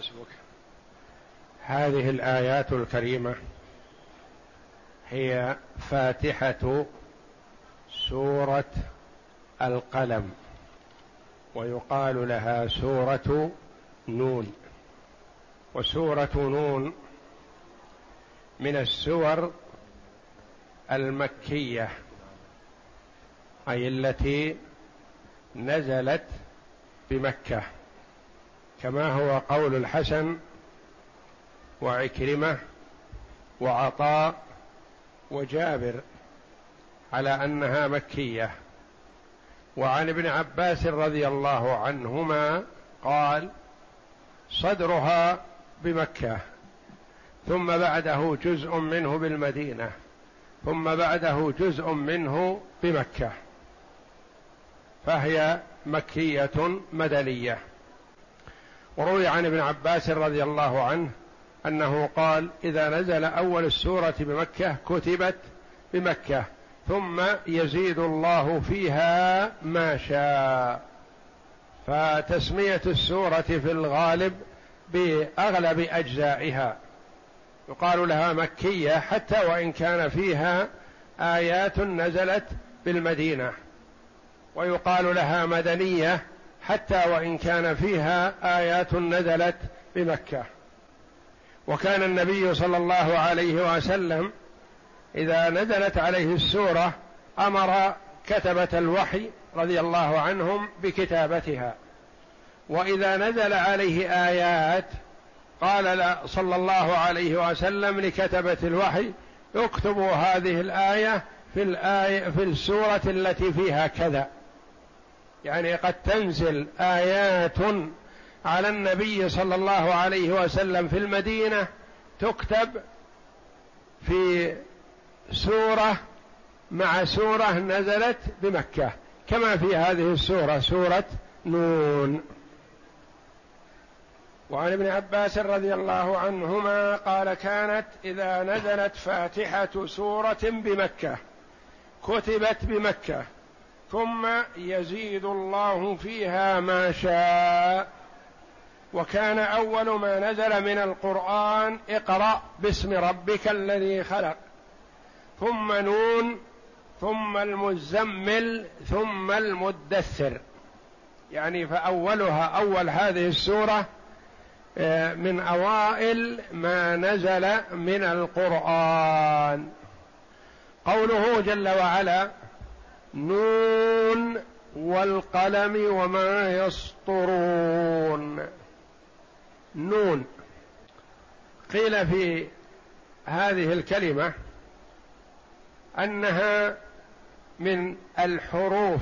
حسبك هذه الآيات الكريمة هي فاتحة سورة القلم ويقال لها سورة نون. وسورة نون من السور المكية أي التي نزلت بمكة. كما هو قول الحسن وعكرمة وعطاء وجابر على أنها مكية. وعن ابن عباس رضي الله عنهما قال صدرها بمكة ثم بعده جزء منه بالمدينة ثم بعده جزء منه بمكة فهي مكية مدنية. وروي عن ابن عباس رضي الله عنه أنه قال إذا نزل أول السورة بمكة كتبت بمكة ثم يزيد الله فيها ما شاء. فتسمية السورة في الغالب بأغلب أجزائها. يقال لها مكية حتى وإن كان فيها آيات نزلت بالمدينة. ويقال لها مدنية حتى وإن كان فيها آيات نزلت بمكة. وكان النبي صلى الله عليه وسلم إذا نزلت عليه السورة أمر كتبة الوحي رضي الله عنهم بكتابتها. وإذا نزل عليه آيات قال صلى الله عليه وسلم لكتبة الوحي اكتبوا هذه الآية في الآية في السورة التي فيها كذا. يعني قد تنزل آيات على النبي صلى الله عليه وسلم في المدينة تكتب في سورة مع سورة نزلت بمكة كما في هذه السورة سورة نون. وعن ابن عباس رضي الله عنهما قال كانت إذا نزلت فاتحة سورة بمكة كتبت بمكة ثم يزيد الله فيها ما شاء. وكان أول ما نزل من القرآن اقرأ باسم ربك الذي خلق. ثم نون ثم المزمل ثم المدثر. يعني فأولها أول هذه السورة آه، من أوائل ما نزل من القرآن. قوله جل وعلا نون والقلم وما يسطرون. نون. قيل في هذه الكلمة أنها من الحروف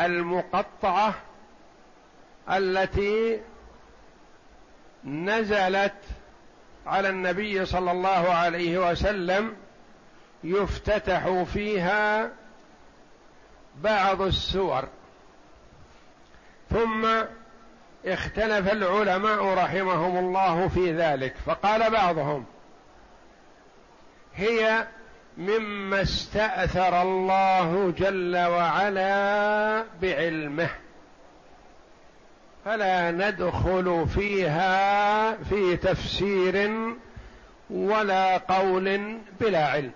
المقطعة التي نزلت على النبي صلى الله عليه وسلم يفتتح فيها بعض السور. ثم اختلف العلماء رحمهم الله في ذلك فقال بعضهم هي مما استأثر الله جل وعلا بعلمه فلا ندخل فيها في تفسير ولا قول بلا علم.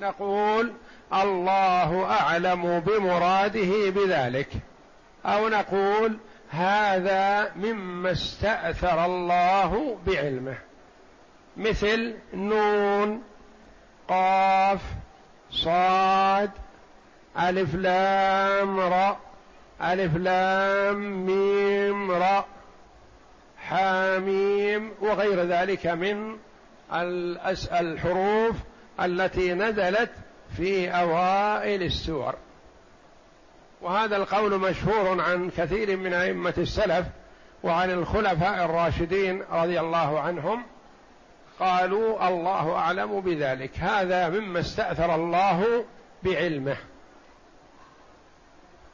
نقول الله أعلم بمراده بذلك. أو نقول هذا مما استأثر الله بعلمه. مثل نون قاف صاد ألف لام راء ألف لام ميم راء حاميم وغير ذلك من الحروف التي نزلت في أوائل السور. وهذا القول مشهور عن كثير من أئمة السلف وعن الخلفاء الراشدين رضي الله عنهم. قالوا الله أعلم بذلك. هذا مما استأثر الله بعلمه.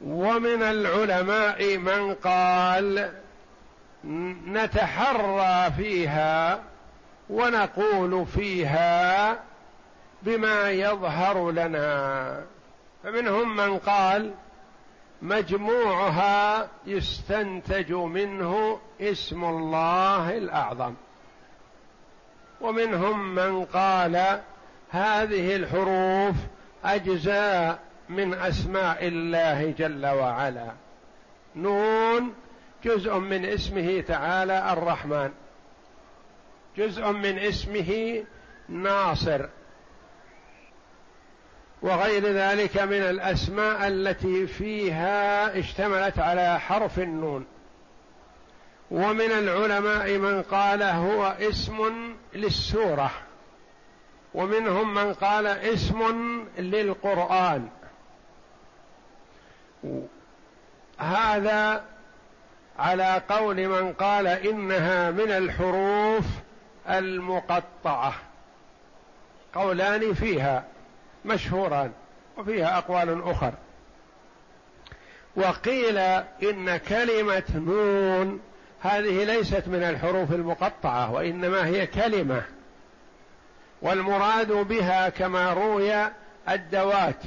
ومن العلماء من قال نتحرى فيها ونقول فيها بما يظهر لنا. فمنهم من قال مجموعها يستنتج منه اسم الله الأعظم. ومنهم من قال هذه الحروف أجزاء من أسماء الله جل وعلا. نون جزء من اسمه تعالى الرحمن. جزء من اسمه ناصر. وغير ذلك من الأسماء التي فيها اشتملت على حرف النون. ومن العلماء من قال هو اسم للسورة. ومنهم من قال اسم للقرآن. هذا على قول من قال إنها من الحروف المقطعة. قولان فيها. مشهوران وفيها أقوال أخر. وقيل إن كلمة نون هذه ليست من الحروف المقطعة وإنما هي كلمة والمراد بها كما روي الدوات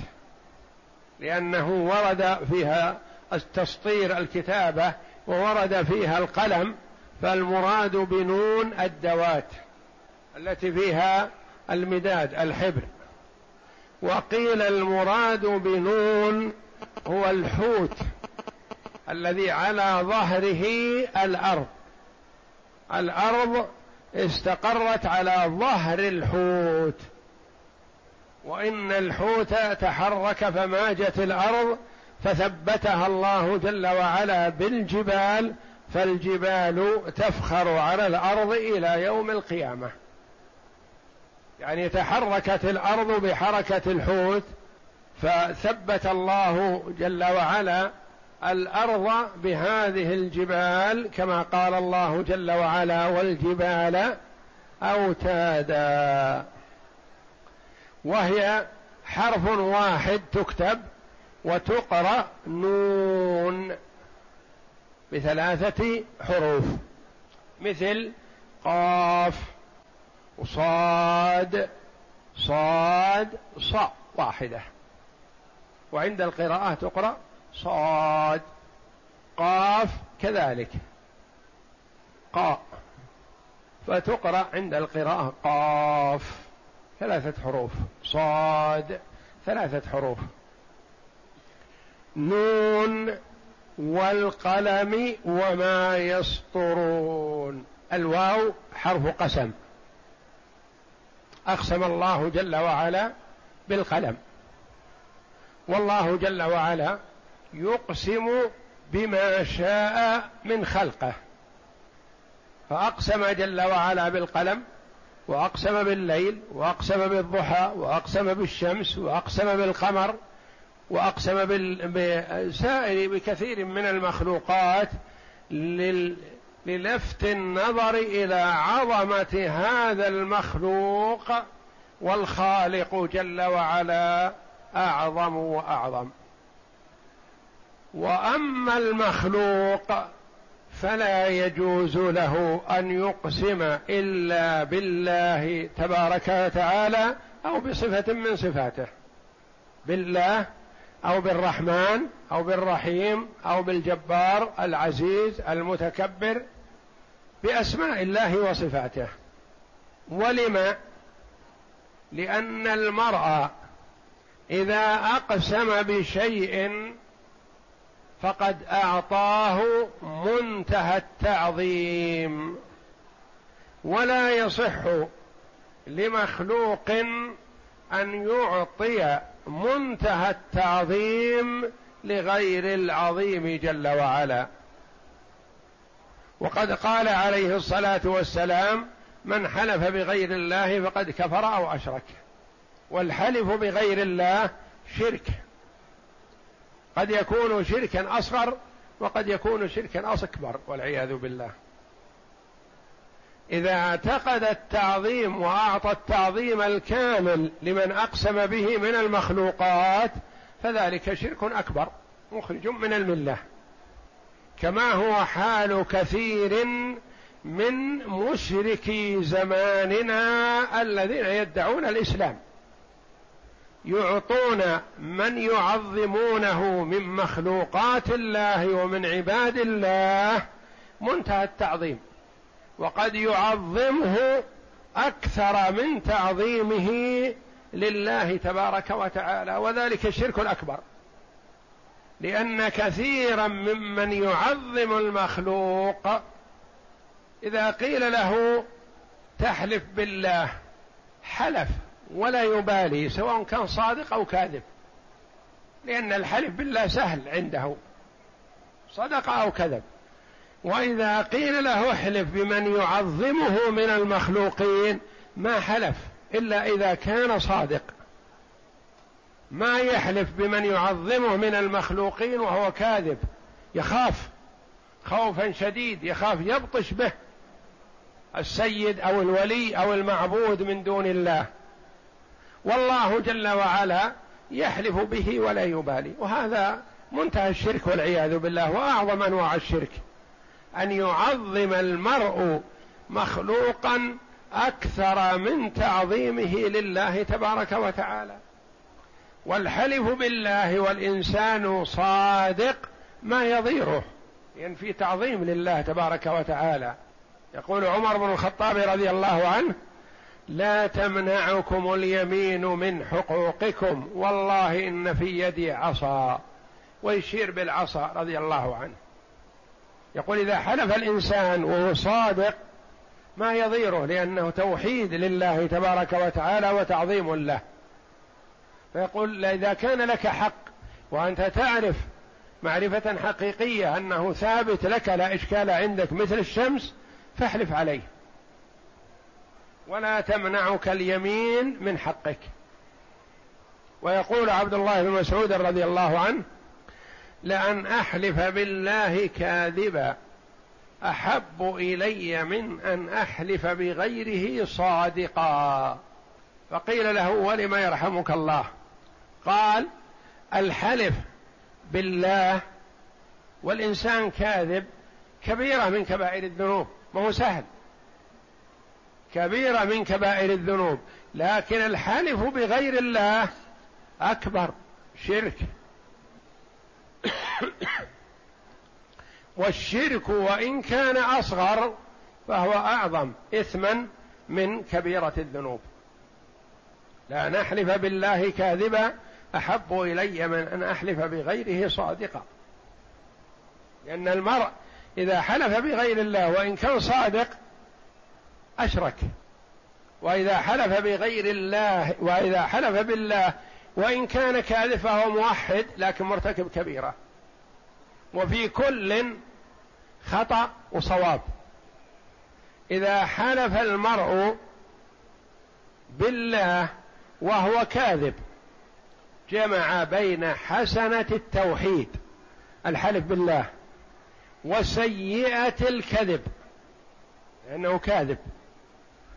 لأنه ورد فيها التسطير الكتابة وورد فيها القلم فالمراد بنون الدوات التي فيها المداد الحبر. وقيل المراد بنون هو الحوت الذي على ظهره الأرض. الأرض استقرت على ظهر الحوت. وإن الحوت تحرك فماجت الأرض فثبتها الله جل وعلا بالجبال فالجبال تفخر على الأرض إلى يوم القيامة. يعني تحركت الأرض بحركة الحوت فثبت الله جل وعلا الأرض بهذه الجبال كما قال الله جل وعلا والجبال أوتادا وهي حرف واحد تكتب وتقرأ نون بثلاثة حروف مثل قاف. وصاد صاد صاء واحدة. وعند القراءة تقرأ صاد قاف كذلك. قاء فتقرأ عند القراءة قاف. ثلاثة حروف. صاد ثلاثة حروف. نون والقلم وما يسطرون. الواو حرف قسم. أقسم الله جل وعلا بالقلم. والله جل وعلا يقسم بما شاء من خلقه. فأقسم جل وعلا بالقلم وأقسم بالليل وأقسم بالضحى وأقسم بالشمس وأقسم بالقمر وأقسم بسائر بكثير من المخلوقات للفت النظر إلى عظمة هذا المخلوق والخالق جل وعلا أعظم وأعظم. وأما المخلوق فلا يجوز له أن يقسم إلا بالله تبارك وتعالى أو بصفة من صفاته. بالله أو بالرحمن أو بالرحيم أو بالجبار العزيز المتكبر بأسماء الله وصفاته. ولم لأن المرء إذا أقسم بشيء فقد أعطاه منتهى التعظيم. ولا يصح لمخلوق أن يعطي منتهى التعظيم لغير العظيم جل وعلا. وقد قال عليه الصلاة والسلام من حلف بغير الله فقد كفر أو أشرك والحلف بغير الله شرك. قد يكون شركا أصغر وقد يكون شركا اكبر والعياذ بالله. إذا اعتقد التعظيم وأعطى التعظيم الكامل لمن أقسم به من المخلوقات فذلك شرك أكبر مخرج من الملة. كما هو حال كثير من مشركي زماننا الذين يدعون الإسلام. يعطون من يعظمونه من مخلوقات الله ومن عباد الله منتهى التعظيم. وقد يعظمه أكثر من تعظيمه لله تبارك وتعالى وذلك الشرك الأكبر. لأن كثيرا ممن يعظم المخلوق إذا قيل له تحلف بالله حلف ولا يبالي سواء كان صادق أو كاذب لأن الحلف بالله سهل عنده صدق أو كذب. وإذا قيل له احلف بمن يعظمه من المخلوقين ما حلف إلا إذا كان صادق. ما يحلف بمن يعظمه من المخلوقين وهو كاذب يخاف خوفا شديد يخاف يبطش به السيد أو الولي أو المعبود من دون الله. والله جل وعلا يحلف به ولا يبالي. وهذا منتهى الشرك والعياذ بالله وأعظم أنواع الشرك. أن يعظم المرء مخلوقا أكثر من تعظيمه لله تبارك وتعالى. والحلف بالله والإنسان صادق ما يضيره ينفي يعني تعظيم لله تبارك وتعالى. يقول عمر بن الخطاب رضي الله عنه لا تمنعكم اليمين من حقوقكم والله إن في يدي عصا. ويشير بالعصا رضي الله عنه. يقول إذا حلف الإنسان وهو صادق ما يضيره؟ لأنه توحيد لله تبارك وتعالى وتعظيم له. فيقول إذا كان لك حق وأنت تعرف معرفة حقيقية أنه ثابت لك لا إشكال عندك مثل الشمس فاحلف عليه. ولا تمنعك اليمين من حقك. ويقول عبد الله بن مسعود رضي الله عنه لأن أحلف بالله كاذبا. أحب إلي من أن أحلف بغيره صادقا. فقيل له ولم يرحمك الله؟ قال الحلف بالله والإنسان كاذب كبيرة من كبائر الذنوب. ما هو سهل. كبيرة من كبائر الذنوب. لكن الحلف بغير الله أكبر. شرك. والشرك وإن كان أصغر فهو أعظم إثما من كبيرة الذنوب. لا نحلف بالله كاذبا أحب إلي من أن أحلف بغيره صادقا. لأن المرء إذا حلف بغير الله وإن كان صادق أشرك. وإذا حلف بغير الله وإذا حلف بالله وإن كان كاذب فهو موحد لكن مرتكب كبيرة. وفي كل خطأ وصواب. إذا حلف المرء بالله وهو كاذب جمع بين حسنة التوحيد الحلف بالله وسيئة الكذب لأنه كاذب.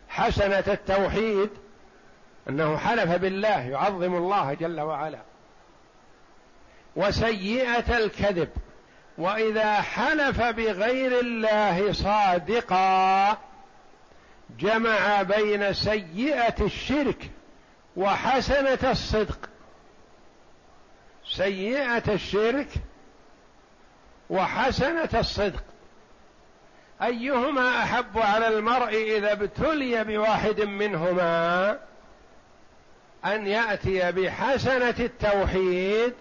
حسنة التوحيد أنه حلف بالله يعظم الله جل وعلا. وسيئة الكذب وإذا حلف بغير الله صادقا جمع بين سيئة الشرك وحسنة الصدق. سيئة الشرك وحسنة الصدق. أيهما أحب على المرء إذا ابتلي بواحد منهما أن يأتي بحسنة التوحيد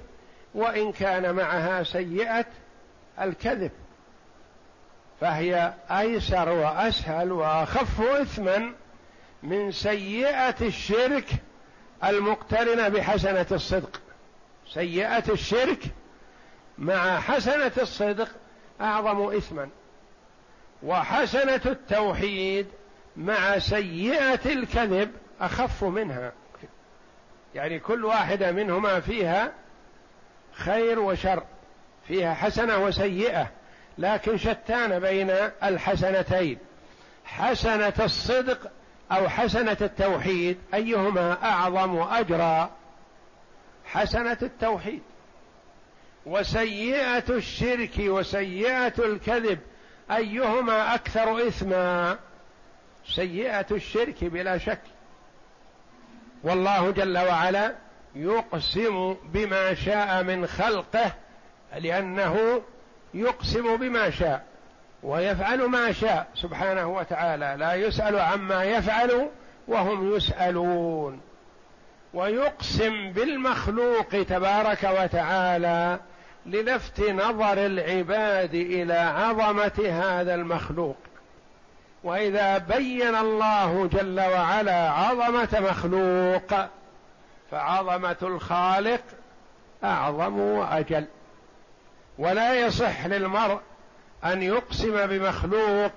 وإن كان معها سيئة الكذب. فهي أيسر وأسهل وأخف إثما من سيئة الشرك المقترنة بحسنة الصدق. سيئة الشرك مع حسنة الصدق أعظم إثما. وحسنة التوحيد مع سيئة الكذب أخف منها. يعني كل واحدة منهما فيها خير وشر. فيها حسنة وسيئة لكن شتان بين الحسنتين. حسنة الصدق أو حسنة التوحيد أيهما أعظم أجرى حسنة التوحيد. وسيئة الشرك وسيئة الكذب أيهما أكثر إثما؟ سيئة الشرك بلا شك. والله جل وعلا يقسم بما شاء من خلقه لأنه يقسم بما شاء ويفعل ما شاء سبحانه وتعالى لا يسأل عما يفعل وهم يسألون. ويقسم بالمخلوق تبارك وتعالى للفت نظر العباد إلى عظمة هذا المخلوق. وإذا بين الله جل وعلا عظمة مخلوق فعظمة الخالق أعظم وأجل. ولا يصح للمرء أن يقسم بمخلوق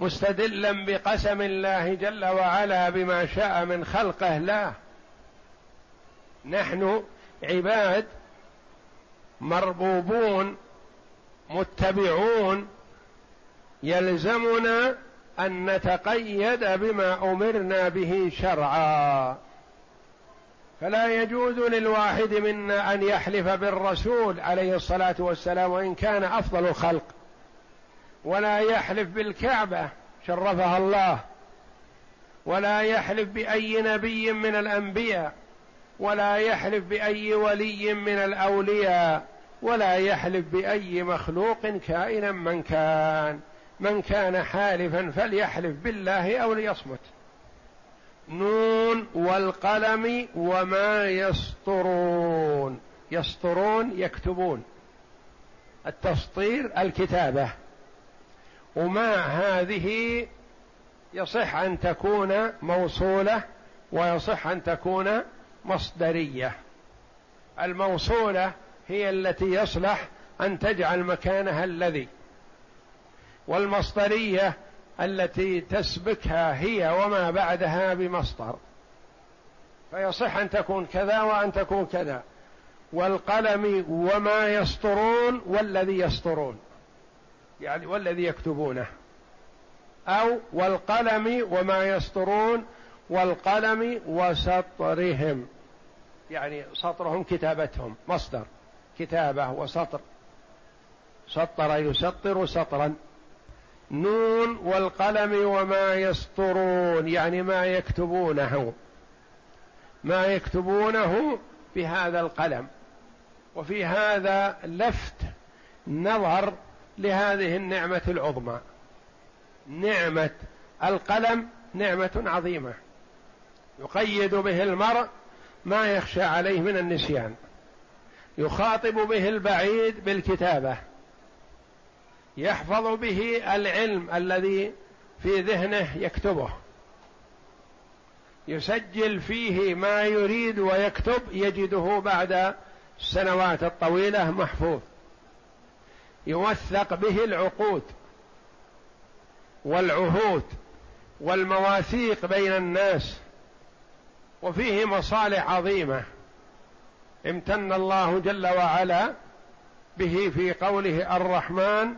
مستدلا بقسم الله جل وعلا بما شاء من خلقه. لا. نحن عباد مربوبون متبعون. يلزمنا أن نتقيد بما أمرنا به شرعا. فلا يجوز للواحد منا أن يحلف بالرسول عليه الصلاة والسلام وإن كان أفضل الخلق ولا يحلف بالكعبة شرفها الله ولا يحلف بأي نبي من الأنبياء ولا يحلف بأي ولي من الأولياء ولا يحلف بأي مخلوق كائنا من كان من كان حالفا فليحلف بالله أو ليصمت. نون والقلم وما يسطرون. يسطرون يكتبون. التسطير الكتابة. وما هذه يصح أن تكون موصولة ويصح أن تكون مصدرية. الموصولة هي التي يصلح أن تجعل مكانها الذي. والمصدرية التي تسبكها هي وما بعدها بمصدر. فيصح أن تكون كذا وأن تكون كذا. والقلم وما يسطرون والذي يسطرون. يعني والذي يكتبونه. أو والقلم وما يسطرون والقلم وسطرهم. يعني سطرهم كتابتهم. مصدر. كتابة وسطر. سطر يسطر سطرا. نون والقلم وما يسطرون يعني ما يكتبونه ما يكتبونه بهذا القلم. وفي هذا لفت نظر لهذه النعمة العظمى. نعمة القلم نعمة عظيمة. يقيد به المرء ما يخشى عليه من النسيان. يخاطب به البعيد بالكتابة. يحفظ به العلم الذي في ذهنه يكتبه. يسجل فيه ما يريد ويكتب يجده بعد السنوات الطويلة محفوظ. يوثق به العقود والعهود والمواثيق بين الناس وفيه مصالح عظيمة امتن الله جل وعلا به في قوله الرحمن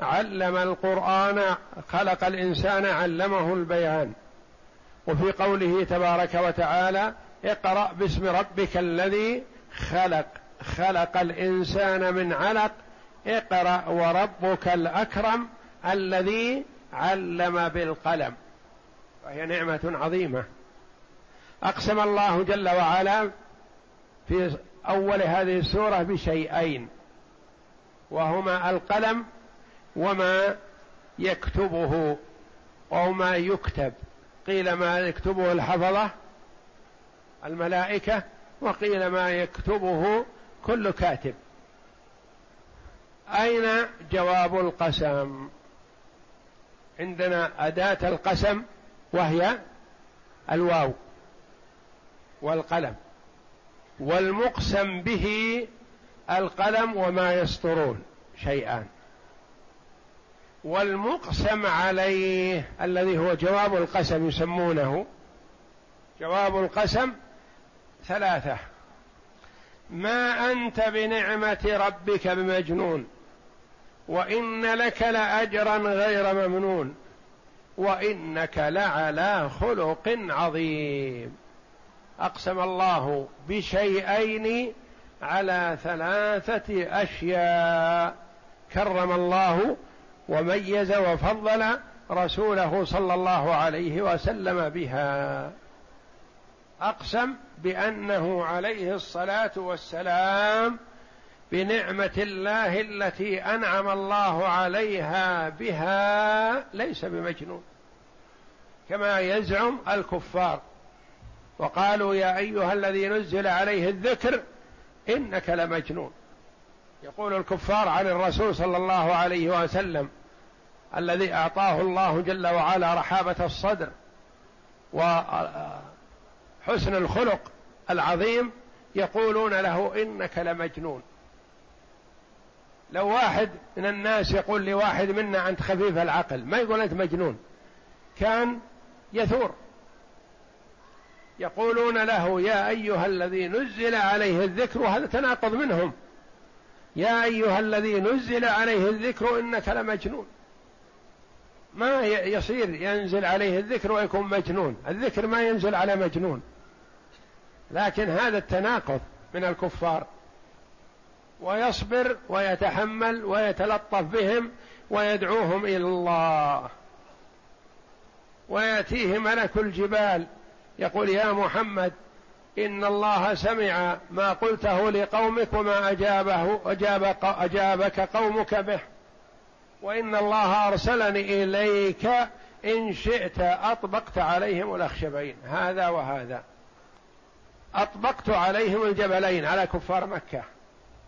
علم القرآن خلق الإنسان علمه البيان. وفي قوله تبارك وتعالى اقرأ باسم ربك الذي خلق خلق الإنسان من علق. اقرأ وربك الأكرم الذي علم بالقلم. وهي نعمة عظيمة. أقسم الله جل وعلا في أول هذه السورة بشيئين وهما القلم وما يكتبه أو ما يكتب. قيل ما يكتبه الحفظة الملائكة وقيل ما يكتبه كل كاتب. أين جواب القسم؟ عندنا أداة القسم وهي الواو والقلم والمقسم به القلم وما يسطرون شيئان والمقسم عليه الذي هو جواب القسم يسمونه جواب القسم ثلاثة. ما أنت بنعمة ربك بمجنون وإن لك لأجرا غير ممنون وإنك لعلى خلق عظيم. أقسم الله بشيئين على ثلاثة أشياء. كرم الله وميز وفضل رسوله صلى الله عليه وسلم بها. أقسم بأنه عليه الصلاة والسلام بنعمة الله التي أنعم الله عليها بها ليس بمجنون كما يزعم الكفار. وقالوا يا أيها الذي نزل عليه الذكر إنك لمجنون. يقول الكفار عن الرسول صلى الله عليه وسلم الذي أعطاه الله جل وعلا رحابة الصدر وحسن الخلق العظيم يقولون له إنك لمجنون. لو واحد من الناس يقول لواحد منا أنت خفيف العقل ما يقول أنت مجنون كان يثور. يقولون له يا أيها الذي نزل عليه الذكر وهذا تناقض منهم. يا أيها الذي نزل عليه الذكر إنك لمجنون. ما يصير ينزل عليه الذكر ويكون مجنون. الذكر ما ينزل على مجنون. لكن هذا التناقض من الكفار. ويصبر ويتحمل ويتلطف بهم ويدعوهم إلى الله. ويأتيه ملك الجبال يقول يا محمد إن الله سمع ما قلته لقومك وما اجابه اجاب أجابك قومك به. وإن الله أرسلني إليك إن شئت أطبقت عليهم الأخشبين. هذا وهذا. أطبقت عليهم الجبلين على كفار مكة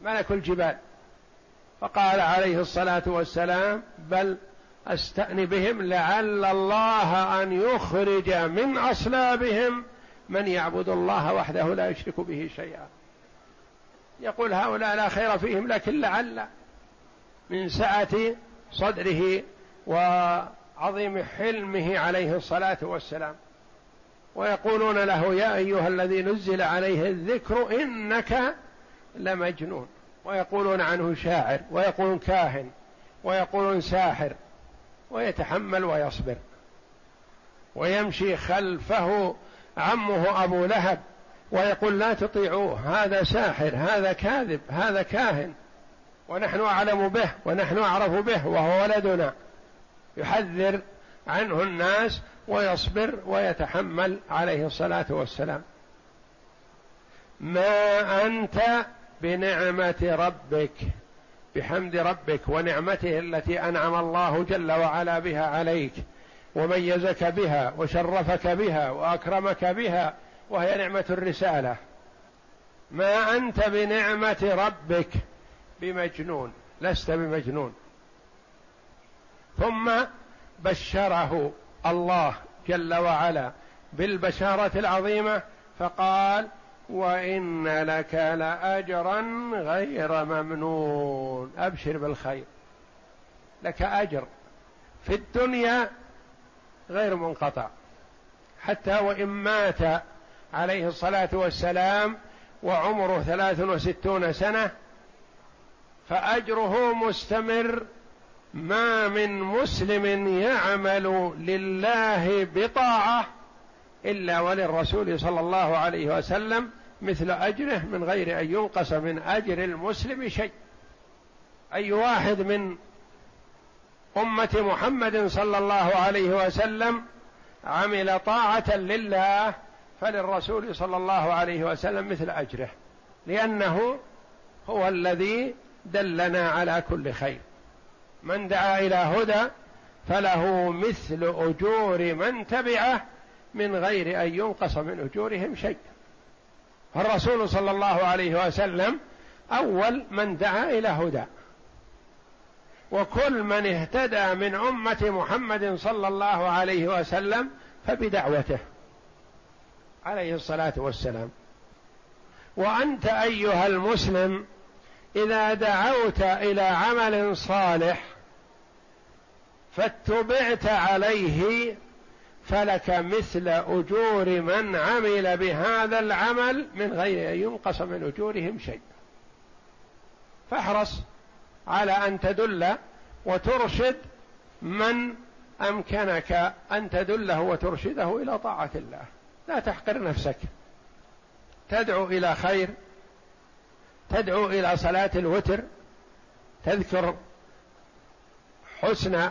ملك الجبال. فقال عليه الصلاة والسلام بل استأن بهم لعل الله أن يخرج من أصلابهم من يعبد الله وحده لا يشرك به شيئا. يقول هؤلاء لا خير فيهم لكن لعل من سعة صدره وعظيم حلمه عليه الصلاة والسلام. ويقولون له يا أيها الذي نزل عليه الذكر إنك لمجنون. ويقولون عنه شاعر ويقولون كاهن ويقولون ساحر ويتحمل ويصبر ويمشي خلفه عمه أبو لهب ويقول لا تطيعوه هذا ساحر هذا كاذب هذا كاهن. ونحن أعلم به ونحن أعرف به وهو ولدنا. يحذر عنه الناس ويصبر ويتحمل عليه الصلاة والسلام. ما أنت بنعمة ربك بحمد ربك ونعمته التي أنعم الله جل وعلا بها عليك وميزك بها وشرفك بها وأكرمك بها وهي نعمة الرسالة. ما أنت بنعمة ربك بمجنون لست بمجنون. ثم بشره الله جل وعلا بالبشارة العظيمة فقال وإن لك لأجرا غير ممنون. أبشر بالخير. لك أجر في الدنيا غير منقطع. حتى وإن مات عليه الصلاة والسلام وعمره ثلاث وستون سنة فأجره مستمر. ما من مسلم يعمل لله بطاعة إلا وللرسول صلى الله عليه وسلم مثل أجره من غير أن ينقص من أجر المسلم شيء. أي واحد من أمة محمد صلى الله عليه وسلم عمل طاعة لله فللرسول صلى الله عليه وسلم مثل أجره. لأنه هو الذي دلنا على كل خير. من دعا إلى هدى فله مثل أجور من تبعه من غير أن ينقص من أجورهم شيء فالرسول صلى الله عليه وسلم أول من دعا إلى هدى. وكل من اهتدى من أمة محمد صلى الله عليه وسلم فبدعوته. عليه الصلاة والسلام. وأنت أيها المسلم إذا دعوت إلى عمل صالح فاتبعت عليه فلك مثل أجور من عمل بهذا العمل من غير أن ينقص من أجورهم شيء. فاحرص على أن تدل وترشد من أمكنك أن تدله وترشده إلى طاعة الله. لا تحقر نفسك. تدعو إلى خير. تدعو إلى صلاة الوتر تذكر حسن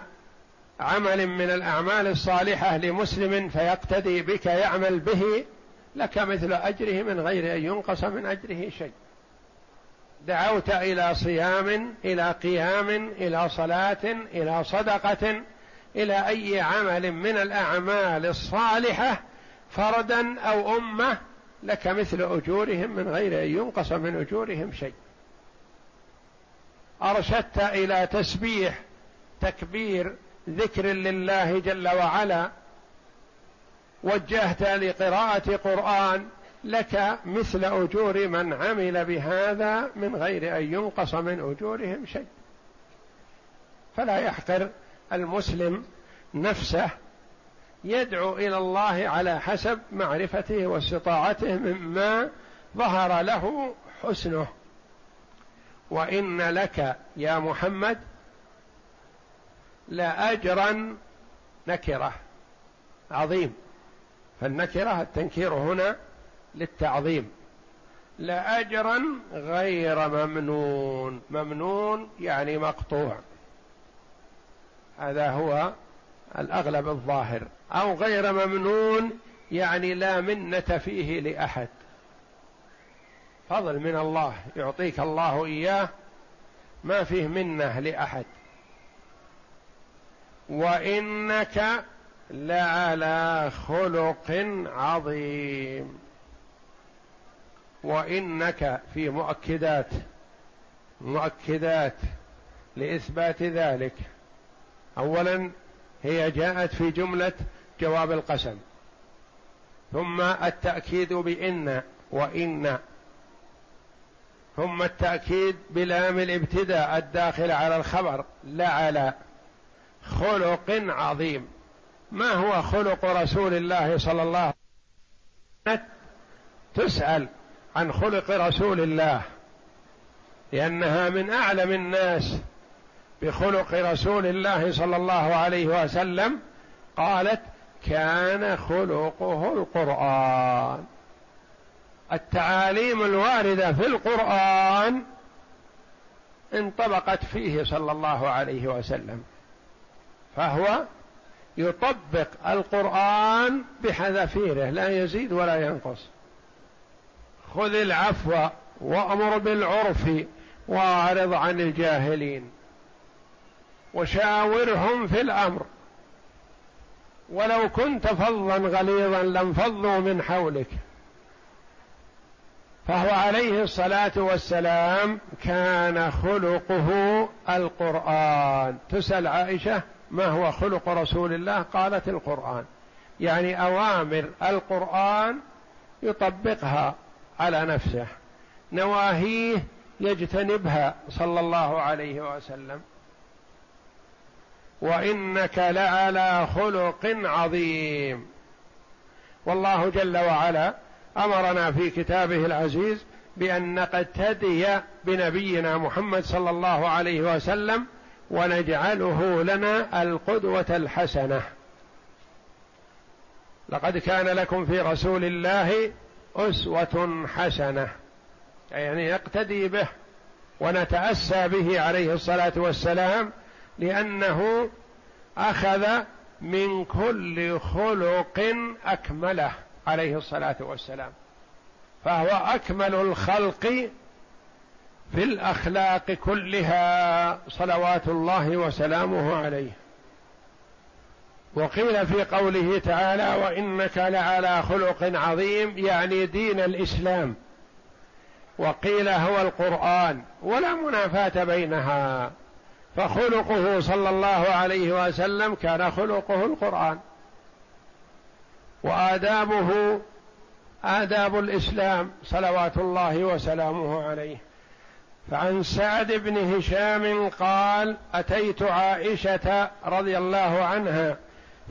عمل من الأعمال الصالحة لمسلم فيقتدي بك يعمل به لك مثل أجره من غير أن ينقص من أجره شيء. دعوت إلى صيام إلى قيام إلى صلاة إلى صدقة إلى أي عمل من الأعمال الصالحة فردا أو أمة لك مثل أجورهم من غير أن ينقص من أجورهم شيء. أرشدت إلى تسبيح تكبير ذكر لله جل وعلا. وجهت لقراءة قرآن لك مثل أجور من عمل بهذا من غير أن ينقص من أجورهم شيء. فلا يحقر المسلم نفسه يدعو إلى الله على حسب معرفته واستطاعته مما ظهر له حسنه. وإن لك يا محمد لاجرا نكرة. عظيم. فالنكرة التنكير هنا للتعظيم. لاجرا غير ممنون. ممنون يعني مقطوع. هذا هو الأغلب الظاهر أو غير ممنون يعني لا منة فيه لأحد. فضل من الله يعطيك الله إياه ما فيه منة لأحد. وإنك لعلى خلق عظيم. وإنك في مؤكدات مؤكدات لإثبات ذلك. اولا هي جاءت في جملة جواب القسم. ثم التأكيد بإن وإن. ثم التأكيد بلام الابتداء الداخل على الخبر لعلى خلق عظيم. ما هو خلق رسول الله صلى الله عليه وسلم؟ تسأل عن خلق رسول الله لأنها من أعلم الناس. بخلق رسول الله صلى الله عليه وسلم قالت كان خلقه القرآن. التعاليم الواردة في القرآن انطبقت فيه صلى الله عليه وسلم فهو يطبق القرآن بحذافيره لا يزيد ولا ينقص. خذ العفو وأمر بالعرف وأعرض عن الجاهلين. وشاورهم في الأمر. ولو كنت فظا غليظا لانفضوا من حولك. فهو عليه الصلاة والسلام كان خلقه القرآن. تسأل عائشة ما هو خلق رسول الله؟ قالت القرآن. يعني أوامر القرآن يطبقها على نفسه. نواهيه يجتنبها صلى الله عليه وسلم. وإنك لعلى خلق عظيم. والله جل وعلا أمرنا في كتابه العزيز بأن نقتدي بنبينا محمد صلى الله عليه وسلم ونجعله لنا القدوة الحسنة. لقد كان لكم في رسول الله أسوة حسنة. يعني يقتدي به ونتأسى به عليه الصلاة والسلام لأنه أخذ من كل خلق أكمله عليه الصلاة والسلام. فهو أكمل الخلق في الأخلاق كلها صلوات الله وسلامه عليه. وقيل في قوله تعالى وإنك لعلى خلق عظيم يعني دين الإسلام. وقيل هو القرآن ولا منافاة بينها. فخلقه صلى الله عليه وسلم كان خلقه القرآن. وآدابه آداب الإسلام صلوات الله وسلامه عليه. فعن سعد بن هشام قال أتيت عائشة رضي الله عنها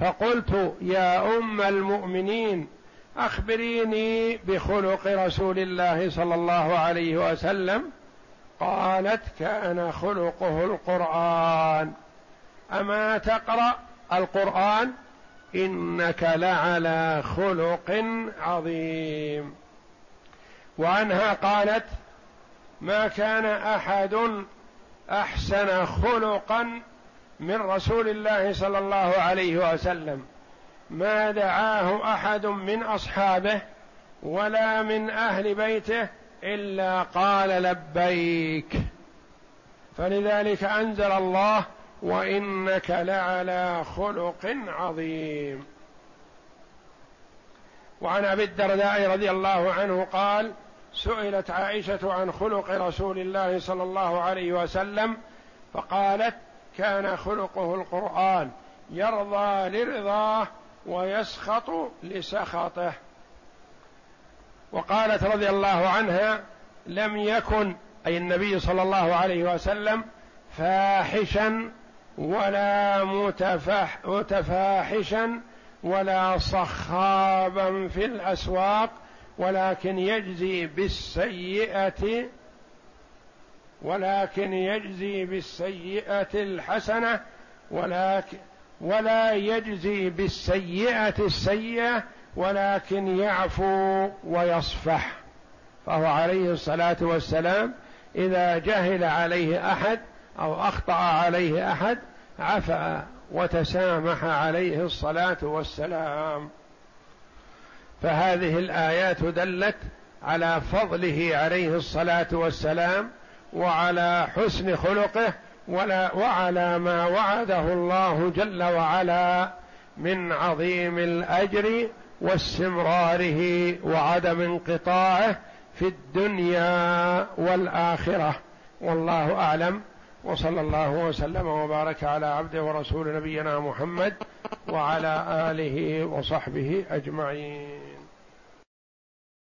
فقلت يا أم المؤمنين أخبريني بخلق رسول الله صلى الله عليه وسلم قالت كان خلقه القرآن. أما تقرأ القرآن إنك لعلى خلق عظيم. وعنها قالت ما كان أحد أحسن خلقا من رسول الله صلى الله عليه وسلم. ما دعاه أحد من أصحابه ولا من أهل بيته إلا قال لبيك. فلذلك أنزل الله وإنك لعلى خلق عظيم. وعن أبي الدرداء رضي الله عنه قال سئلت عائشة عن خلق رسول الله صلى الله عليه وسلم فقالت كان خلقه القرآن يرضى لرضاه ويسخط لسخطه. وقالت رضي الله عنها لم يكن أي النبي صلى الله عليه وسلم فاحشا ولا متفح متفاحشا ولا صخابا في الأسواق ولكن يجزي بالسيئة ولكن يجزي بالسيئة الحسنة ولكن ولا يجزي بالسيئة السيئة ولكن يعفو ويصفح. فهو عليه الصلاة والسلام إذا جهل عليه أحد أو أخطأ عليه أحد عفا وتسامح عليه الصلاة والسلام. فهذه الآيات دلت على فضله عليه الصلاة والسلام وعلى حسن خلقه ولا وعلى ما وعده الله جل وعلا من عظيم الأجر واستمراره وعدم انقطاعه في الدنيا والآخرة. والله أعلم. وصلى الله وسلم وبارك على عبده ورسول نبينا محمد وعلى آله وصحبه أجمعين.